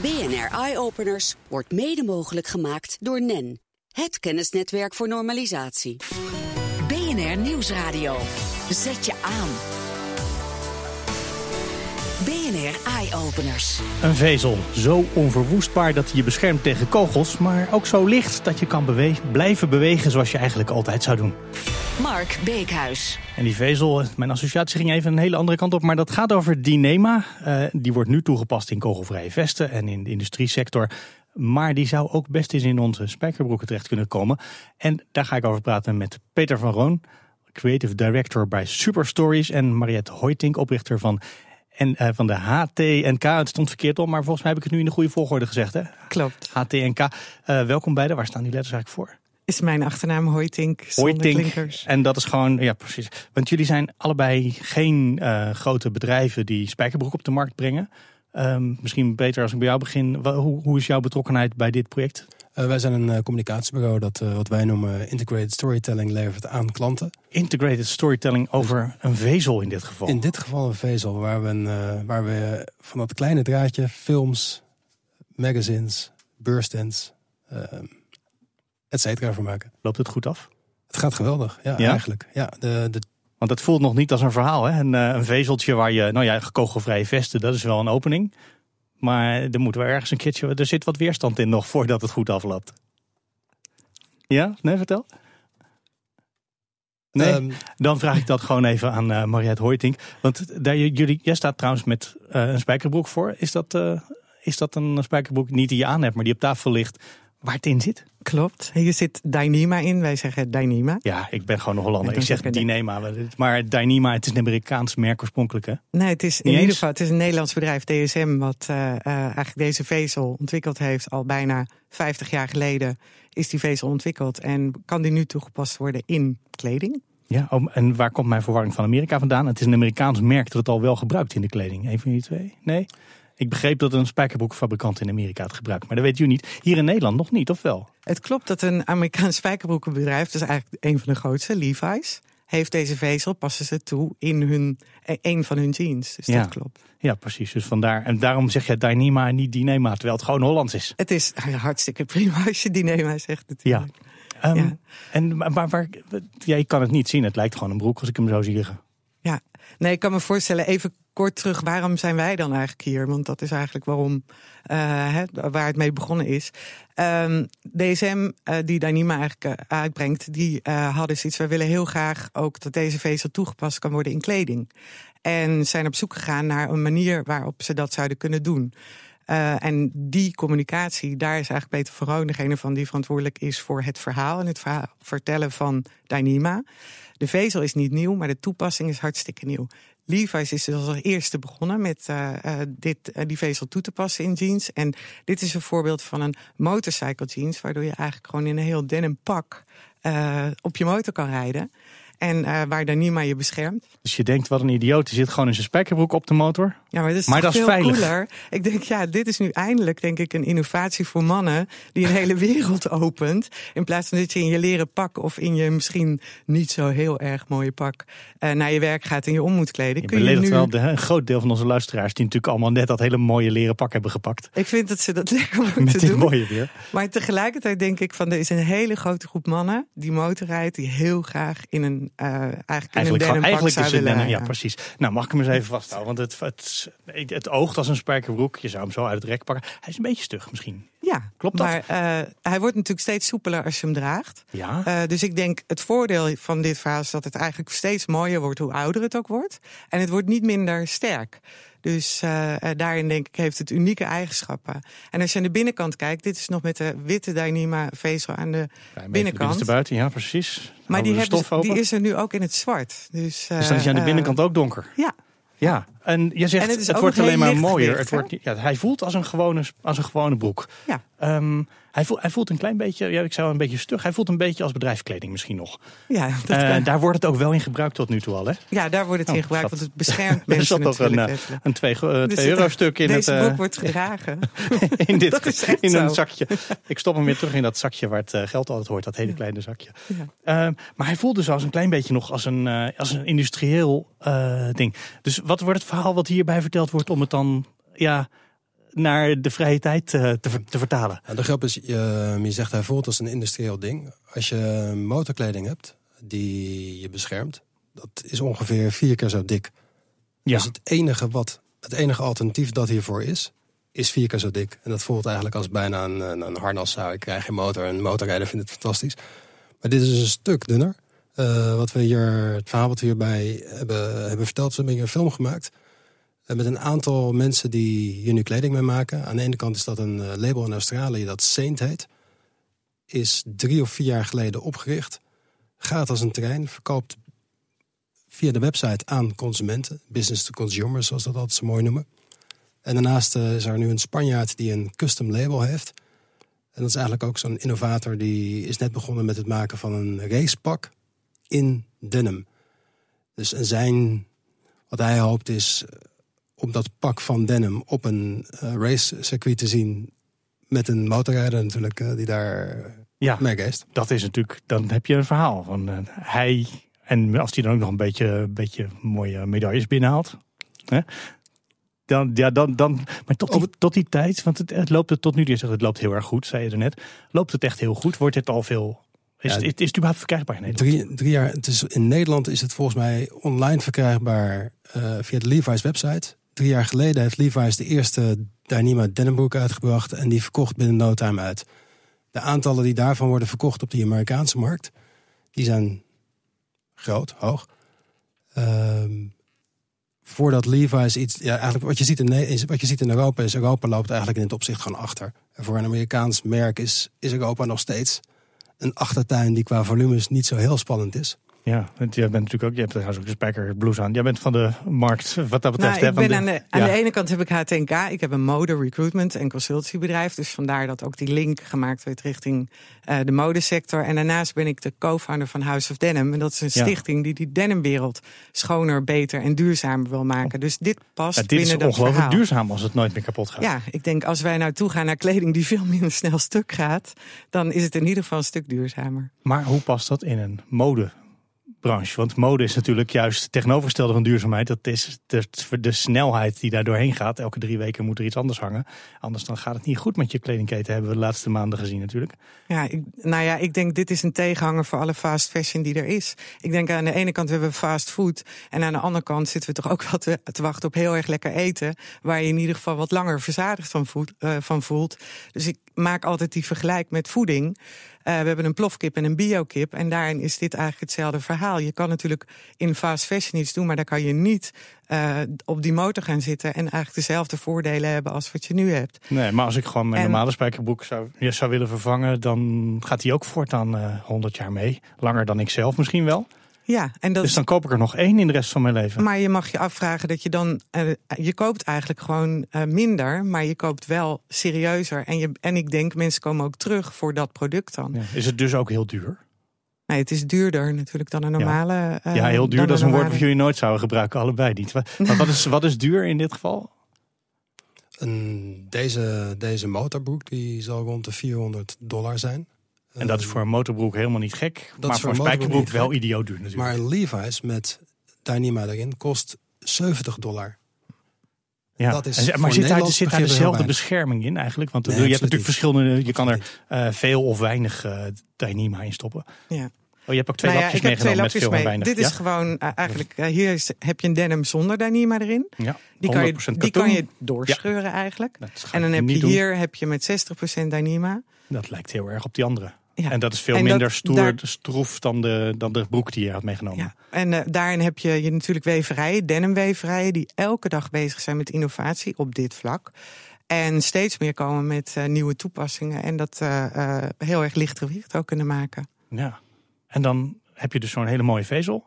BNR Eye Openers wordt mede mogelijk gemaakt door NEN, het kennisnetwerk voor normalisatie. BNR Nieuwsradio. Zet je aan. BNR Eye Openers. Een vezel, zo onverwoestbaar dat hij je beschermt tegen kogels, maar ook zo licht dat je kan bewe blijven bewegen zoals je eigenlijk altijd zou doen. Mark Beekhuis. En die vezel, mijn associatie ging even een hele andere kant op, maar dat gaat over Dynema. Uh, die wordt nu toegepast in kogelvrije vesten en in de industriesector. Maar die zou ook best eens in onze spijkerbroeken terecht kunnen komen. En daar ga ik over praten met Peter van Roon, creative director bij Superstories. En Mariette Hoytink, oprichter van en uh, van de HTNK. Het stond verkeerd op, maar volgens mij heb ik het nu in de goede volgorde gezegd. Hè? Klopt. HTNK. Uh, welkom beiden. Waar staan die letters eigenlijk voor? Is mijn achternaam Hoytink. Hoytink. En dat is gewoon, ja precies. Want jullie zijn allebei geen uh, grote bedrijven die spijkerbroek op de markt brengen. Um, misschien beter als ik bij jou begin. Hoe, hoe is jouw betrokkenheid bij dit project? Uh, wij zijn een uh, communicatiebureau dat uh, wat wij noemen integrated storytelling levert aan klanten. Integrated storytelling over een vezel in dit geval? In dit geval een vezel waar we, een, waar we van dat kleine draadje films, magazines, beurstands, et cetera voor maken. Loopt het goed af? Het gaat geweldig, ja, ja? eigenlijk. Ja, de, de... Want het voelt nog niet als een verhaal, hè? Een, een vezeltje waar je, nou ja, kogelvrije vesten, dat is wel een opening. Maar er moet wel ergens een keertje, er zit wat weerstand in nog voordat het goed afloopt. Ja? Nee, vertel. Nee, um, dan vraag ik dat gewoon even aan uh, Mariette Hoytink. Want daar, jullie, jij staat trouwens met uh, een spijkerbroek voor. Is dat, uh, is dat een spijkerbroek niet die je aan hebt, maar die op tafel ligt, waar het in zit? Klopt. Hier zit Dyneema in. Wij zeggen Dyneema. Ja, ik ben gewoon een Hollander. Ik zeg Dyneema. Maar Dyneema, het is een Amerikaans merk oorspronkelijk, hè? Nee, het is in ieder geval het is een Nederlands bedrijf, DSM, wat uh, uh, eigenlijk deze vezel ontwikkeld heeft. Al bijna 50 jaar geleden is die vezel ontwikkeld. En kan die nu toegepast worden in kleding. Ja, en waar komt mijn verwarring van Amerika vandaan? Het is een Amerikaans merk dat het al wel gebruikt in de kleding. Een van die twee? Nee? Ik begreep dat een spijkerbroekfabrikant in Amerika het gebruikt. Maar dat weet u niet. Hier in Nederland nog niet, of wel? Het klopt dat een Amerikaans spijkerbroekenbedrijf, dat is eigenlijk een van de grootste, Levi's, heeft deze vezel, passen ze toe in hun, een van hun jeans. Dus ja. dat klopt. Ja, precies. Dus vandaar. En daarom zeg je Dynema en niet Dynema, terwijl het gewoon Hollands is. Het is hartstikke prima als je Dynema zegt natuurlijk. Ja. Um, ja. En, maar waar, ja, je kan het niet zien. Het lijkt gewoon een broek als ik hem zo zie liggen. Ja, nee, ik kan me voorstellen, even kort terug, waarom zijn wij dan eigenlijk hier? Want dat is eigenlijk waarom, uh, waar het mee begonnen is. Um, DSM, uh, die Dyneema eigenlijk uh, uitbrengt, die hadden zoiets. Wij willen heel graag ook dat deze vezel toegepast kan worden in kleding. En zijn op zoek gegaan naar een manier waarop ze dat zouden kunnen doen. En die communicatie, daar is eigenlijk Peter Verhoon degene van die verantwoordelijk is voor het verhaal en het verhaal vertellen van Dyneema. De vezel is niet nieuw, maar de toepassing is hartstikke nieuw. Levi's is dus als eerste begonnen met uh, uh, dit, uh, die vezel toe te passen in jeans. En dit is een voorbeeld van een motorcycle jeans, waardoor je eigenlijk gewoon in een heel denim pak op je motor kan rijden. En uh, waar Dyneema je beschermt. Dus je denkt, wat een idioot, die zit gewoon in zijn spijkerbroek op de motor. Ja, maar dat is, maar dat veel veilig. cooler. Ik denk, ja, dit is nu eindelijk, denk ik, een innovatie voor mannen... die een hele wereld opent. In plaats van dat je in je leren pak of in je misschien niet zo heel erg mooie pak... Uh, naar je werk gaat en je om moet kleden. Je kun je nu... wel de, een groot deel van onze luisteraars... die natuurlijk allemaal net dat hele mooie leren pak hebben gepakt. Ik vind dat ze dat lekker moeten Met dit doen. mooie weer. Maar tegelijkertijd denk ik van, er is een hele grote groep mannen... die motorrijdt, die heel graag in een... Uh, eigenlijk Eigenlijk, in een eigenlijk willen, denim, ja, precies. Nou, mag ik hem eens even vasthouden? Want het, het, het, het oogt als een spijkerbroek. Je zou hem zo uit het rek pakken. Hij is een beetje stug misschien. Ja, Klopt dat? maar uh, hij wordt natuurlijk steeds soepeler als je hem draagt. Ja. Uh, dus ik denk het voordeel van dit verhaal is dat het eigenlijk steeds mooier wordt hoe ouder het ook wordt. En het wordt niet minder sterk. Dus uh, daarin denk ik heeft het unieke eigenschappen. En als je aan de binnenkant kijkt, dit is nog met de witte Dyneema vezel aan de binnenkant. De buiten, ja precies. Maar die, hebben, die is er nu ook in het zwart. Dus, dus dan is hij aan de binnenkant ook donker. Ja. Ja, en je zegt En het wordt alleen maar mooier. Het wordt, ja, hij voelt als een gewone, als een gewone broek. Ja. Ehm, hij, voelt, hij voelt een klein beetje, ja, ik zou een beetje stug. Hij voelt een beetje als bedrijfskleding misschien nog. Ja, dat Eh, daar wordt het ook wel in gebruikt tot nu toe al, hè? ja, daar wordt het Oh, in gebruikt, want het beschermt Er zat toch een, eh, een 2 Dus twee euro stuk in Deze het, eh, broek wordt gedragen. in, dit, Dat is echt in een zo. zakje. Ik stop hem weer terug in dat zakje waar het eh, geld altijd hoort. Dat hele kleine zakje. Ja. Ehm, maar hij voelt dus als een klein beetje nog als een, eh, als een industrieel eh, ding. Dus wat wordt het verhaal wat hierbij verteld wordt om het dan ja, naar de vrije tijd eh, te, te vertalen. de grap is, je, je zegt hij voelt als een industrieel ding. Als je motorkleding hebt die je beschermt, dat is ongeveer vier keer zo dik. Ja. Dus het enige, wat, het enige alternatief dat hiervoor is, is vier keer zo dik. En dat voelt eigenlijk als bijna een, een, een harnas zou. Ik krijg geen motor en motorrijden vindt het fantastisch. Maar dit is dus een stuk dunner. Uh, wat we hier, het verhaal wat we hierbij hebben, hebben verteld, we hebben hier een film gemaakt. Met een aantal mensen die hier nu kleding mee maken. Aan de ene kant is dat een uh, label in Australië dat Saint heet. Is drie of vier jaar geleden opgericht. Gaat als een trein, verkoopt via de website aan consumenten. Business to consumer, zoals dat altijd zo mooi noemen. En daarnaast is er nu een Spanjaard die een custom label heeft. En dat is eigenlijk ook zo'n innovator die is net begonnen met het maken van een racepak in denim. Dus zijn, wat hij hoopt is om dat pak van denim op een uh, racecircuit te zien met een motorrijder natuurlijk uh, die daar ja, mee geest. Dat is natuurlijk, dan heb je een verhaal van uh, hij en als hij dan ook nog een beetje, beetje mooie medailles binnenhaalt. Hè? Dan, ja, dan, dan, maar tot die, tot die tijd, want het, het loopt het tot nu, je zegt het loopt heel erg goed, zei je er net. Loopt het echt heel goed? Wordt het al veel is, ja, het, is het überhaupt verkrijgbaar in Nederland? Drie, drie jaar, het is, in Nederland is het volgens mij online verkrijgbaar uh, via de Levi's website. Drie jaar geleden heeft Levi's de eerste Dyneema denimbroek uitgebracht en die verkocht binnen no time uit. De aantallen die daarvan worden verkocht op de Amerikaanse markt, die zijn groot, hoog. Um, voordat Levi's iets. Ja, eigenlijk wat je, ziet in, wat je ziet in Europa is. Europa loopt eigenlijk in het opzicht gewoon achter. En voor een Amerikaans merk is, is Europa nog steeds een achtertuin die qua volumes niet zo heel spannend is. Ja, want jij bent natuurlijk ook, je hebt trouwens ook een blues aan. Jij bent van de markt wat dat betreft. Nou, ik ben aan, de, aan ja. de ene kant heb ik HTNK. Ik heb een mode recruitment en consultiebedrijf. Dus vandaar dat ook die link gemaakt werd richting uh, de modesector. En daarnaast ben ik de co-founder van House of Denim. En dat is een ja. stichting die die denimwereld schoner, beter en duurzamer wil maken. Dus dit past ja, dit binnen is dat ongelooflijk verhaal. duurzaam als het nooit meer kapot gaat. Ja, ik denk als wij nou toegaan naar kleding die veel minder snel stuk gaat, dan is het in ieder geval een stuk duurzamer. Maar hoe past dat in een mode? Want mode is natuurlijk juist tegenovergestelde van duurzaamheid. Dat is de, de, snelheid die daar doorheen gaat. Elke drie weken moet er iets anders hangen. Anders dan gaat het niet goed met je kledingketen. Hebben we de laatste maanden gezien natuurlijk. Ja, ik, nou ja, ik denk dit is een tegenhanger voor alle fast fashion die er is. Ik denk aan de ene kant hebben we fast food. En aan de andere kant zitten we toch ook wat te, te wachten op heel erg lekker eten. Waar je in ieder geval wat langer verzadigd van, voelt, uh, van voelt. Dus ik maak altijd die vergelijk met voeding. Uh, we hebben een plofkip en een biokip. En daarin is dit eigenlijk hetzelfde verhaal. Je kan natuurlijk in fast fashion iets doen, maar daar kan je niet uh, op die motor gaan zitten en eigenlijk dezelfde voordelen hebben als wat je nu hebt. Nee, maar als ik gewoon mijn en, normale spijkerbroek zou, zou willen vervangen, dan gaat die ook voortaan uh, 100 jaar mee. Langer dan ik zelf misschien wel. Ja, en dat dus dan koop ik er nog één in de rest van mijn leven. Maar je mag je afvragen dat je dan. Uh, je koopt eigenlijk gewoon uh, minder, maar je koopt wel serieuzer. En, je, en ik denk, mensen komen ook terug voor dat product dan. Ja. Is het dus ook heel duur? Nee, het is duurder natuurlijk dan een normale. Ja, uh, ja heel duur, dat is een woord wat jullie nooit zouden gebruiken, allebei niet. Maar wat is, wat is duur in dit geval? Een, deze, deze motorbroek die zal rond de 400 dollar zijn. En dat is voor een motorbroek helemaal niet gek. Dat maar voor een spijkerbroek wel idioot duur natuurlijk. Maar een Levi's met Dyneema erin kost 70 dollar. Ja, dat is en, maar zit daar, zit daar dezelfde bescherming in eigenlijk? Want nee, je hebt natuurlijk verschillende. Je kan er uh, veel of weinig uh, Dyneema in stoppen. Ja. Oh, je hebt ook twee nou lapjes ja, meegenomen twee lapjes met veel mee. en weinig. Dit is gewoon uh, eigenlijk, uh, hier is, heb je een denim zonder Dyneema erin. Ja, Die kan, je, 100% die katoen. kan je doorscheuren ja. eigenlijk. En dan heb je doen. hier heb je met 60% Dyneema. Dat lijkt heel erg op die andere. Ja. En dat is veel En dat- minder stoer, daar- stroef dan de, dan de broek die je had meegenomen. Ja. En uh, daarin heb je, je natuurlijk weverijen, denimweverijen, die elke dag bezig zijn met innovatie op dit vlak. En steeds meer komen met uh, nieuwe toepassingen. En dat uh, uh, heel erg lichtgewicht ook kunnen maken. Ja. En dan heb je dus zo'n hele mooie vezel.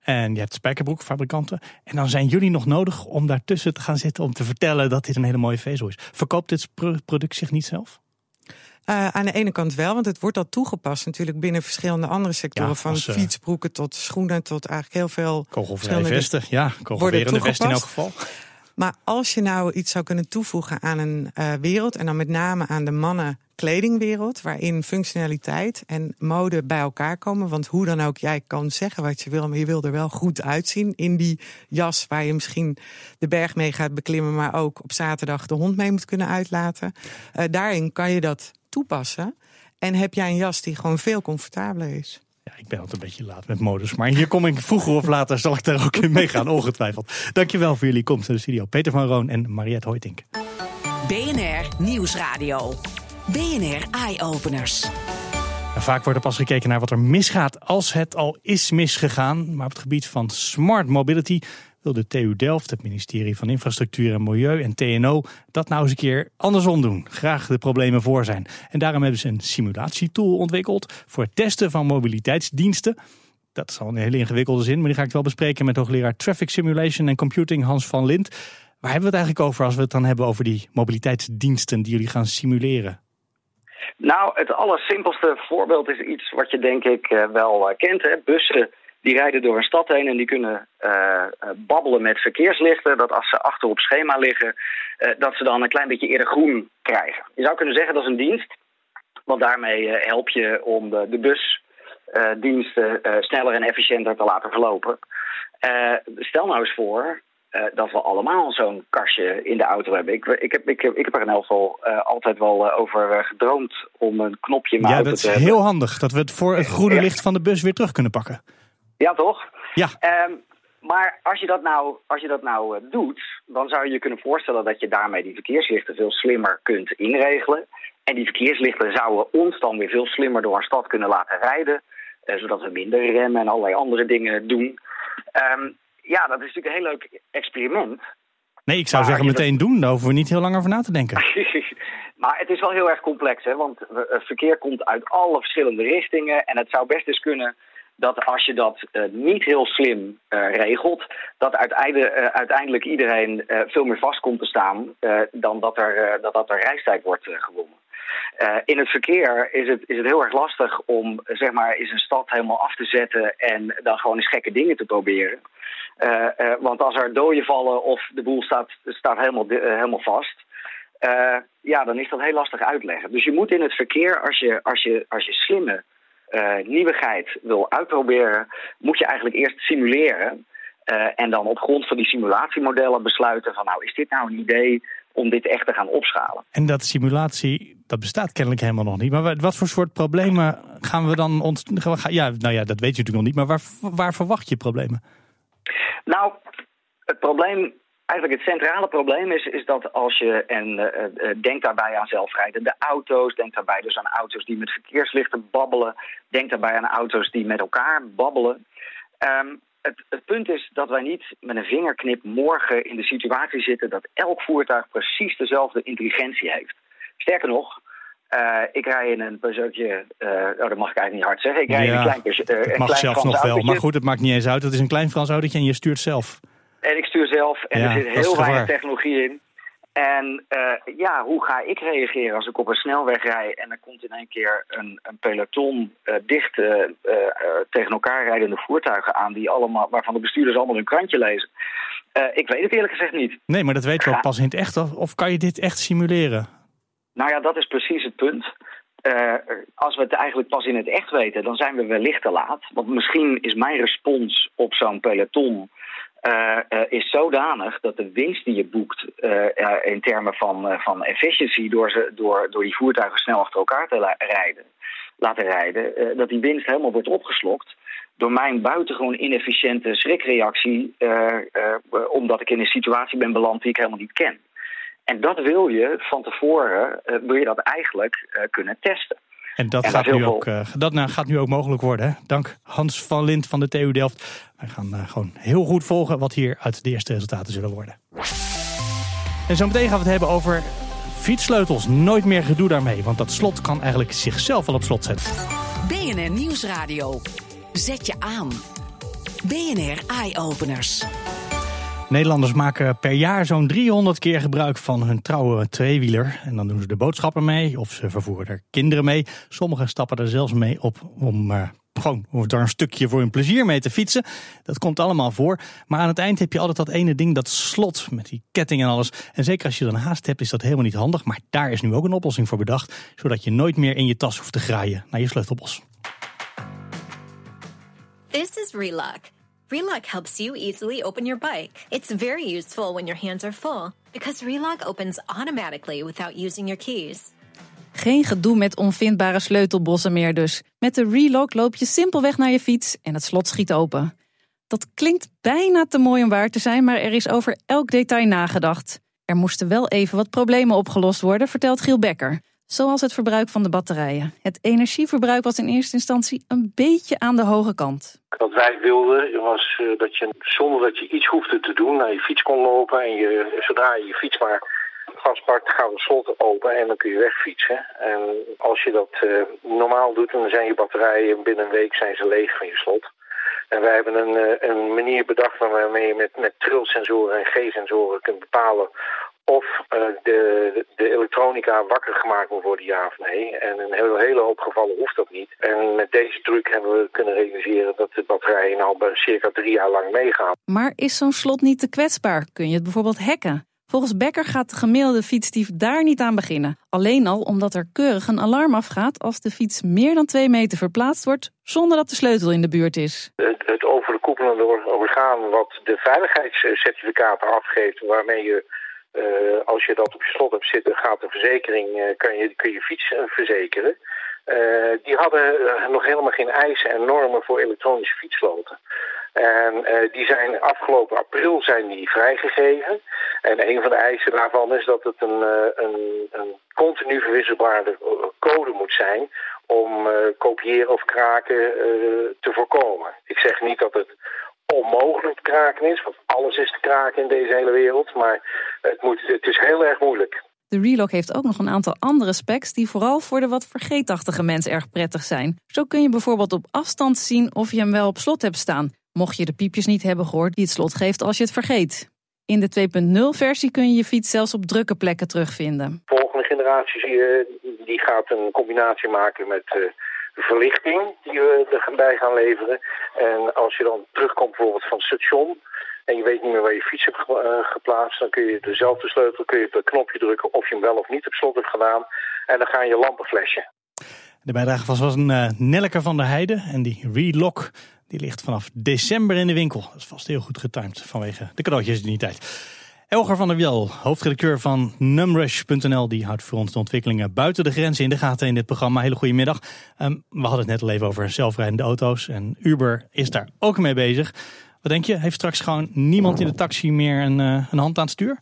En je hebt spijkerbroekfabrikanten. En dan zijn jullie nog nodig om daartussen te gaan zitten om te vertellen dat dit een hele mooie vezel is. Verkoopt dit pro- product zich niet zelf? Uh, aan de ene kant wel, want het wordt al toegepast natuurlijk binnen verschillende andere sectoren. Ja, van als, uh, fietsbroeken tot schoenen tot eigenlijk heel veel verschillende vesten. Ja, kogelverende vesten in elk geval. Maar als je nou iets zou kunnen toevoegen aan een uh, wereld, en dan met name aan de mannen kledingwereld, waarin functionaliteit en mode bij elkaar komen. Want hoe dan ook, jij kan zeggen wat je wil, maar je wil er wel goed uitzien in die jas waar je misschien de berg mee gaat beklimmen, maar ook op zaterdag de hond mee moet kunnen uitlaten. Uh, daarin kan je dat toepassen. En heb jij een jas die gewoon veel comfortabeler is. Ja, ik ben altijd een beetje laat met modus. Maar hier kom ik vroeger of later, zal ik daar ook in meegaan, ongetwijfeld. Dankjewel voor jullie komst in de studio. Peter van Roon en Mariette Hoytink. BNR Nieuwsradio. BNR Eye Openers. Vaak wordt er pas gekeken naar wat er misgaat als het al is misgegaan. Maar op het gebied van smart mobility wil de TU Delft, het ministerie van Infrastructuur en Milieu en TNO, dat nou eens een keer andersom doen. Graag de problemen voor zijn. En daarom hebben ze een simulatietool ontwikkeld voor het testen van mobiliteitsdiensten. Dat is al een hele ingewikkelde zin, maar die ga ik wel bespreken met hoogleraar Traffic Simulation en Computing Hans van Lint. Waar hebben we het eigenlijk over als we het dan hebben over die mobiliteitsdiensten die jullie gaan simuleren? Nou, het allersimpelste voorbeeld is iets wat je denk ik eh, wel eh, kent. Hè? Bussen die rijden door een stad heen en die kunnen uh, babbelen met verkeerslichten. Dat als ze achter op schema liggen, uh, dat ze dan een klein beetje eerder groen krijgen. Je zou kunnen zeggen dat is een dienst. Want daarmee help je om de, de busdiensten sneller en efficiënter te laten verlopen. stel nou eens voor dat we allemaal zo'n kastje in de auto hebben. Ik, ik, heb, ik, ik heb er in elk geval altijd wel over gedroomd om een knopje in mijn ja, auto te hebben. Ja, dat is heel handig. Dat we het voor het groene licht van de bus weer terug kunnen pakken. Ja, toch? Ja. Um, maar als je dat nou, als je dat nou uh, doet, dan zou je je kunnen voorstellen dat je daarmee die verkeerslichten veel slimmer kunt inregelen. En die verkeerslichten zouden ons dan weer veel slimmer door een stad kunnen laten rijden. Uh, zodat we minder remmen en allerlei andere dingen doen. Um, ja, dat is natuurlijk een heel leuk experiment. Nee, ik zou maar zeggen meteen dat... doen. Daar hoeven we niet heel lang over na te denken. maar het is wel heel erg complex, hè? want het verkeer komt uit alle verschillende richtingen. En het zou best eens kunnen dat als je dat uh, niet heel slim uh, regelt, dat uiteindelijk, uh, uiteindelijk iedereen veel meer vast komt te staan dan dat er, dat, dat er reistijd wordt gewonnen. in het verkeer is het, is het heel erg lastig om zeg maar, eens een stad helemaal af te zetten en dan gewoon eens gekke dingen te proberen. want als er doden vallen of de boel staat, staat helemaal, helemaal vast, ja, dan is dat heel lastig uitleggen. Dus je moet in het verkeer, als je, als je, als je slimme nieuwigheid wil uitproberen, moet je eigenlijk eerst simuleren. Uh, en dan op grond van die simulatiemodellen besluiten van nou is dit nou een idee om dit echt te gaan opschalen. En dat simulatie, dat bestaat kennelijk helemaal nog niet. Maar wat voor soort problemen gaan we dan ons... Ja, nou ja, dat weet je natuurlijk nog niet. Maar waar, waar verwacht je problemen? Nou, het probleem Eigenlijk het centrale probleem is, is dat als je, en uh, denk daarbij aan zelfrijdende auto's, denk daarbij dus aan auto's die met verkeerslichten babbelen, denk daarbij aan auto's die met elkaar babbelen. Um, het, het, punt is dat wij niet met een vingerknip morgen in de situatie zitten dat elk voertuig precies dezelfde intelligentie heeft. Sterker nog, uh, ik rij in een Peugeotje, uh, oh, dat mag ik eigenlijk niet hard zeggen. Ik rij ja, in een klein, uh, een mag klein zelf Frans nog autootje. wel, maar goed, het maakt niet eens uit. Het is een klein Frans autootje en je stuurt zelf. En ik stuur zelf en Ja, er zit heel weinig technologie in. En uh, ja, hoe ga ik reageren als ik op een snelweg rij en er komt in één keer een, een peloton uh, dicht uh, tegen elkaar rijdende voertuigen aan die allemaal, waarvan de bestuurders allemaal hun krantje lezen. ik weet het eerlijk gezegd niet. Nee, maar dat weten we Ja. pas in het echt. Of, of kan je dit echt simuleren? Nou ja, dat is precies het punt. Uh, als we het eigenlijk pas in het echt weten, dan zijn we wellicht te laat. Want misschien is mijn respons op zo'n peloton uh, uh, is zodanig dat de winst die je boekt uh, in termen van, van efficiency door, ze, door, door die voertuigen snel achter elkaar te rijden, laten rijden, dat die winst helemaal wordt opgeslokt door mijn buitengewoon inefficiënte schrikreactie, omdat ik in een situatie ben beland die ik helemaal niet ken. En dat wil je van tevoren, wil je dat eigenlijk kunnen testen. En dat, En gaat, nu ook, uh, dat nou, gaat nu ook mogelijk worden. Hè? Dank Hans van Lint van de TU Delft. Wij gaan uh, gewoon heel goed volgen wat hier uit de eerste resultaten zullen worden. En zo meteen gaan we het hebben over fietssleutels. Nooit meer gedoe daarmee, want dat slot kan eigenlijk zichzelf al op slot zetten. BNR Nieuwsradio. Zet je aan. BNR Eye Openers. Nederlanders maken per jaar zo'n 300 keer gebruik van hun trouwe tweewieler. En dan doen ze de boodschappen mee of ze vervoeren er kinderen mee. Sommigen stappen er zelfs mee op om uh, gewoon daar een stukje voor hun plezier mee te fietsen. Dat komt allemaal voor. Maar aan het eind heb je altijd dat ene ding, dat slot met die ketting en alles. En zeker als je dan haast hebt, is dat helemaal niet handig. Maar daar is nu ook een oplossing voor bedacht. Zodat je nooit meer in je tas hoeft te graaien naar je sleutelbos. This is Relock. Relock helps you easily open your bike. It's very useful when your hands are full because Relock opens automatically without using your keys. Geen gedoe met onvindbare sleutelbossen meer dus. Met de Relock loop je simpelweg naar je fiets en het slot schiet open. Dat klinkt bijna te mooi om waar te zijn, maar er is over elk detail nagedacht. Er moesten wel even wat problemen opgelost worden, vertelt Giel Becker. Zoals het verbruik van de batterijen. Het energieverbruik was in eerste instantie een beetje aan de hoge kant. Wat wij wilden was uh, dat je zonder dat je iets hoefde te doen naar je fiets kon lopen. En je, zodra je je fiets maar vastpakt, gaat het slot open en dan kun je wegfietsen. En als je dat uh, normaal doet, dan zijn je batterijen binnen een week zijn ze leeg van je slot. En wij hebben een, uh, een manier bedacht waarmee je met, met trilsensoren en G-sensoren kunt bepalen of uh, de, de elektronica wakker gemaakt moet worden, ja of nee. En in een hele, hele hoop gevallen hoeft dat niet. En met deze truc hebben we kunnen realiseren dat de batterijen nou bij circa drie jaar lang meegaan. Maar is zo'n slot niet te kwetsbaar? Kun je het bijvoorbeeld hacken? Volgens Becker gaat de gemiddelde fietsdief daar niet aan beginnen. Alleen al omdat er keurig een alarm afgaat als de fiets meer dan twee meter verplaatst wordt zonder dat de sleutel in de buurt is. Het, het overkoepelende orgaan wat de veiligheidscertificaten afgeeft waarmee je uh, als je dat op je slot hebt zitten, gaat de verzekering, uh, kan je, kun je fiets uh, verzekeren. die hadden nog helemaal geen eisen en normen voor elektronische fietssloten. En die zijn afgelopen april zijn die vrijgegeven. En een van de eisen daarvan is dat het een, een, een continu verwisselbare code moet zijn om kopiëren of kraken te voorkomen. Ik zeg niet dat het onmogelijk te kraken is. Want alles is te kraken in deze hele wereld. Maar het, moet, het is heel erg moeilijk. De Relock heeft ook nog een aantal andere specs die vooral voor de wat vergeetachtige mens erg prettig zijn. Zo kun je bijvoorbeeld op afstand zien of je hem wel op slot hebt staan. Mocht je de piepjes niet hebben gehoord die het slot geeft als je het vergeet. In de 2.0 versie kun je je fiets zelfs op drukke plekken terugvinden. De volgende generatie die gaat een combinatie maken met uh, verlichting die we erbij gaan leveren. En als je dan terugkomt bijvoorbeeld van het station en je weet niet meer waar je fiets hebt geplaatst, dan kun je dezelfde sleutel, kun je het knopje drukken of je hem wel of niet op slot hebt gedaan. En dan ga je lampen flashen. De bijdrage was, was een uh, Nelleke van der Heide en die relock die ligt vanaf december in de winkel. Dat is vast heel goed getimed vanwege de cadeautjes in die tijd. Elger van der Wiel, hoofdredacteur van Numrush.nl, die houdt voor ons de ontwikkelingen buiten de grenzen in de gaten in dit programma. Hele goede middag. Um, we hadden het net al even over zelfrijdende auto's en Uber is daar ook mee bezig. Wat denk je? Heeft straks gewoon niemand in de taxi meer een, uh, een hand aan het stuur?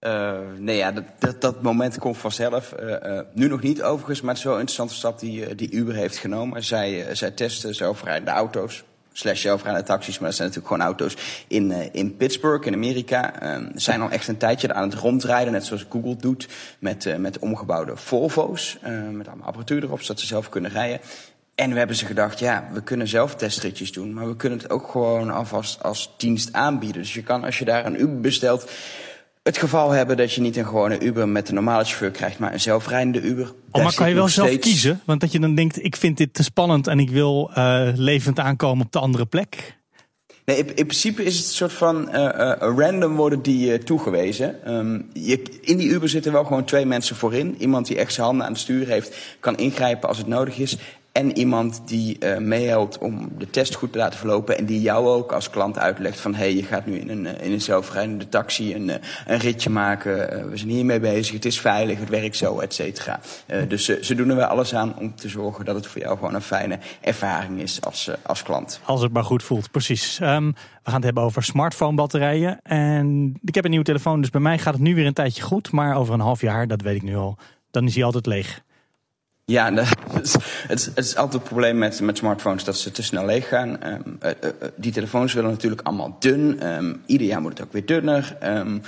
Uh, nee, ja, dat, dat, dat, moment komt vanzelf. Uh, nu nog niet overigens, maar het is wel een interessante stap die, die Uber heeft genomen. Zij, zij testen zelfrijdende auto's slash zelfrijdende taxis, maar dat zijn natuurlijk gewoon auto's in, uh, in Pittsburgh in Amerika. Uh, zijn al echt een tijdje aan het rondrijden, net zoals Google doet met, uh, met omgebouwde Volvo's. met allemaal apparatuur erop, zodat ze zelf kunnen rijden. En we hebben ze gedacht, ja, we kunnen zelf testritjes doen, maar we kunnen het ook gewoon alvast als dienst aanbieden. Dus je kan, als je daar een Uber bestelt, het geval hebben dat je niet een gewone Uber met een normale chauffeur krijgt, maar een zelfrijdende Uber. Oh, maar kan je wel zelf steeds... kiezen? Want dat je dan denkt, ik vind dit te spannend en ik wil uh, levend aankomen op de andere plek. Nee, in, in principe is het een soort van uh, uh, random worden die toegewezen. Um, je, in die Uber zitten wel gewoon twee mensen voorin. Iemand die echt zijn handen aan het stuur heeft, kan ingrijpen als het nodig is. En iemand die uh, meehelpt om de test goed te laten verlopen. En die jou ook als klant uitlegt van... hé, hey, je gaat nu in een, in een zelfrijdende taxi een, een ritje maken. We zijn hiermee bezig, het is veilig, het werkt zo, et cetera. Dus ze doen er wel alles aan om te zorgen dat het voor jou gewoon een fijne ervaring is als, als klant. Als het maar goed voelt, precies. Um, we gaan het hebben over smartphone batterijen. En ik heb een nieuwe telefoon, dus bij mij gaat het nu weer een tijdje goed. Maar over een half jaar, dat weet ik nu al, dan is hij altijd leeg. Ja, het, is, het is altijd het probleem met, met smartphones dat ze te snel leeg gaan. Um, uh, uh, die telefoons willen natuurlijk allemaal dun. Um, ieder jaar moet het ook weer dunner. Um,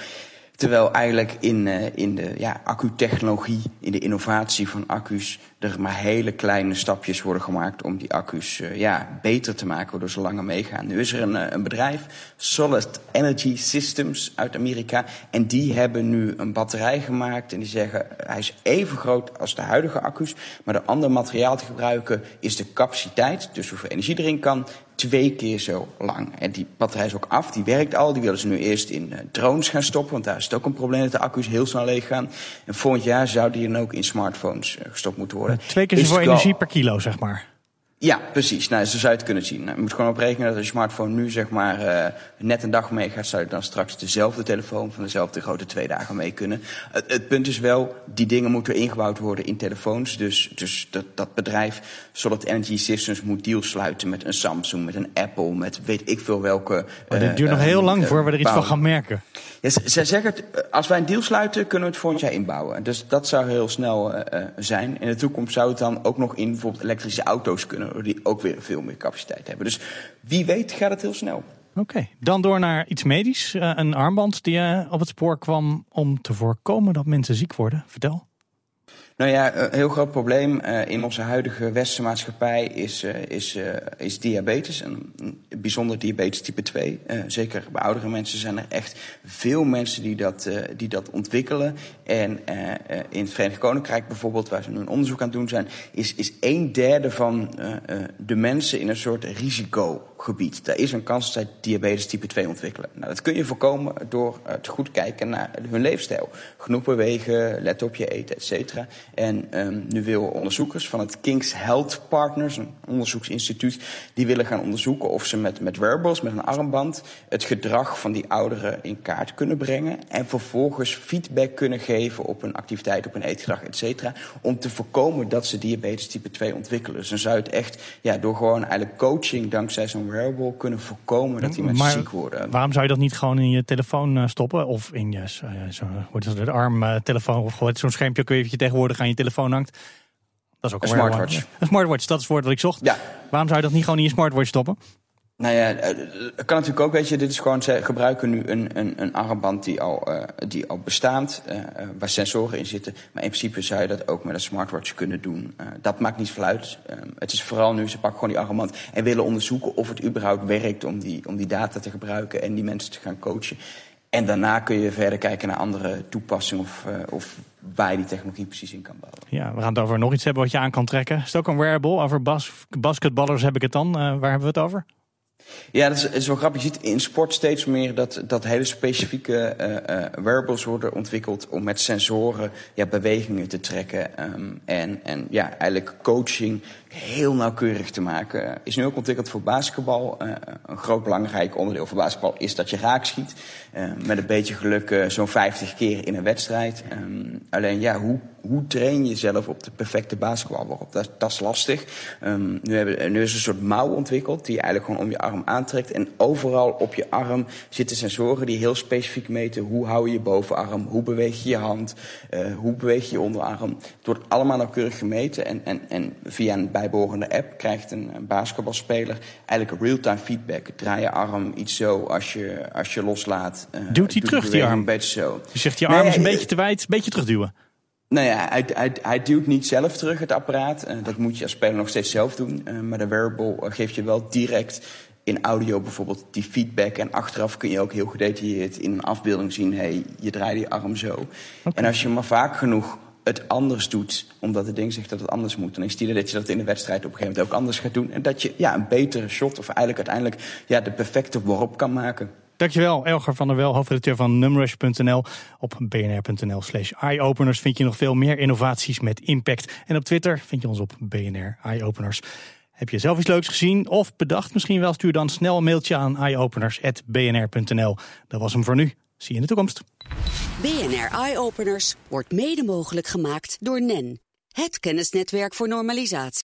Terwijl eigenlijk in, uh, in de ja, accutechnologie, in de innovatie van accu's, er maar hele kleine stapjes worden gemaakt om die accu's uh, ja, beter te maken, waardoor ze langer meegaan. Nu is er een, een bedrijf, Solid Energy Systems uit Amerika, en die hebben nu een batterij gemaakt en die zeggen hij is even groot als de huidige accu's, maar de andere materiaal te gebruiken is de capaciteit, dus hoeveel energie erin kan, twee keer zo lang. En die batterij is ook af, die werkt al. Die willen ze nu eerst in uh, drones gaan stoppen, want daar is het ook een probleem dat de accu's heel snel leeg gaan. En volgend jaar zou die dan ook in smartphones gestopt moeten worden. Twee keer zoveel energie per kilo, zeg maar. Ja, precies. Nou, zo zou je het kunnen zien. Nou, je moet gewoon oprekenen dat als je smartphone nu zeg maar uh, net een dag meegaat, zou je dan straks dezelfde telefoon van dezelfde grote twee dagen mee kunnen. Het, het, punt is wel, die dingen moeten ingebouwd worden in telefoons. Dus, dus dat, dat bedrijf Solid Energy Systems moet deals sluiten met een Samsung, met een Apple, met weet ik veel welke. Maar dit duurt uh, nog heel lang uh, voor we er iets van gaan merken. Ja, zij zeggen, als wij een deal sluiten, kunnen we het volgend jaar inbouwen. Dus dat zou heel snel zijn. In de toekomst zou het dan ook nog in bijvoorbeeld elektrische auto's kunnen die ook weer veel meer capaciteit hebben. Dus wie weet gaat het heel snel. Oké, dan door naar iets medisch. Uh, een armband die uh, op het spoor kwam om te voorkomen dat mensen ziek worden. Vertel. Nou ja, een heel groot probleem uh, in onze huidige westerse maatschappij is, uh, is, is diabetes. En bijzonder diabetes type 2. zeker bij oudere mensen zijn er echt veel mensen die dat, die dat ontwikkelen. En in het Verenigd Koninkrijk bijvoorbeeld, waar ze nu een onderzoek aan doen zijn, is, is een derde van de mensen in een soort risicogebied. Daar is een kans dat zij diabetes type 2 ontwikkelen. Nou, dat kun je voorkomen door te goed kijken naar hun leefstijl. Genoeg bewegen, let op je eten, et cetera. En um, nu willen onderzoekers van het King's Health Partners, een onderzoeksinstituut, die willen gaan onderzoeken of ze met, met wearables, met een armband, het gedrag van die ouderen in kaart kunnen brengen. En vervolgens feedback kunnen geven op hun activiteit, op hun eetgedrag, et cetera. Om te voorkomen dat ze diabetes type 2 ontwikkelen. Dus dan zou je het echt ja, door gewoon eigenlijk coaching dankzij zo'n wearable kunnen voorkomen dat die mensen maar ziek worden. Waarom zou je dat niet gewoon in je telefoon stoppen? Of in je zo, zo, de armtelefoon? Of zo'n schermpje kun je tegenwoordig aan je telefoon hangt. Dat is ook een smartwatch. Een smartwatch, dat is het woord wat ik zocht. Ja. Waarom zou je dat niet gewoon in je smartwatch stoppen? Nou ja, het kan natuurlijk ook, weet je, dit is gewoon, ze gebruiken nu een, een, een armband die al, uh, die al bestaat, uh, waar sensoren in zitten. Maar in principe zou je dat ook met een smartwatch kunnen doen. Uh, dat maakt niet veel uit. het is vooral nu, ze pakken gewoon die armband en willen onderzoeken of het überhaupt werkt om die, om die data te gebruiken en die mensen te gaan coachen. En daarna kun je verder kijken naar andere toepassingen of, uh, of waar je die technologie precies in kan bouwen. Ja, we gaan het over nog iets hebben wat je aan kan trekken. Is het ook een wearable? Over bas basketballers heb ik het dan. Uh, waar hebben we het over? Ja, dat is, is wel grappig. Je ziet in sport steeds meer dat, dat hele specifieke uh, uh, wearables worden ontwikkeld om met sensoren ja, bewegingen te trekken. Um, en, en ja, eigenlijk coaching heel nauwkeurig te maken. Is nu ook ontwikkeld voor basketbal. Uh, een groot belangrijk onderdeel van basketbal is dat je raak schiet. Uh, met een beetje geluk uh, zo'n 50 keer in een wedstrijd. Um, alleen ja, hoe, hoe train je jezelf op de perfecte basketbalworp? Dat, dat is lastig. Um, nu, hebben, nu is een soort mouw ontwikkeld die je eigenlijk gewoon om je arm aantrekt. En overal op je arm zitten sensoren die heel specifiek meten hoe hou je je bovenarm, hoe beweeg je je hand, hoe beweeg je je onderarm. Het wordt allemaal nauwkeurig gemeten en, en, en via een bijbehorende app krijgt een, een basketbalspeler eigenlijk real-time feedback. Draai je arm iets zo als je, als je loslaat. Uh, Duwt hij terug, die arm? Een beetje zo. Je zegt, je arm nee, is een beetje te wijd, een beetje terugduwen. Nou ja, hij, hij, hij duwt niet zelf terug het apparaat. Uh, dat moet je als speler nog steeds zelf doen. Maar de wearable geeft je wel direct in audio bijvoorbeeld die feedback. En achteraf kun je ook heel gedetailleerd in een afbeelding zien... hey, je draait die arm zo. Okay. En als je maar vaak genoeg het anders doet, omdat het ding zegt dat het anders moet. Dan is het dat je dat in de wedstrijd op een gegeven moment ook anders gaat doen. En dat je ja, een betere shot of eigenlijk uiteindelijk ja, de perfecte worp kan maken. Dankjewel, Elger van der Wel, hoofdredacteur van numrush.nl. Op bnr.nl slash eyeopeners vind je nog veel meer innovaties met impact. En op Twitter vind je ons op BNR Eyeopeners. Heb je zelf iets leuks gezien of bedacht misschien wel? Stuur dan snel een mailtje aan eyeopeners.bnr.nl. Dat was hem voor nu. Zie je in de toekomst. BNR Eye Openers wordt mede mogelijk gemaakt door NEN, het kennisnetwerk voor normalisatie.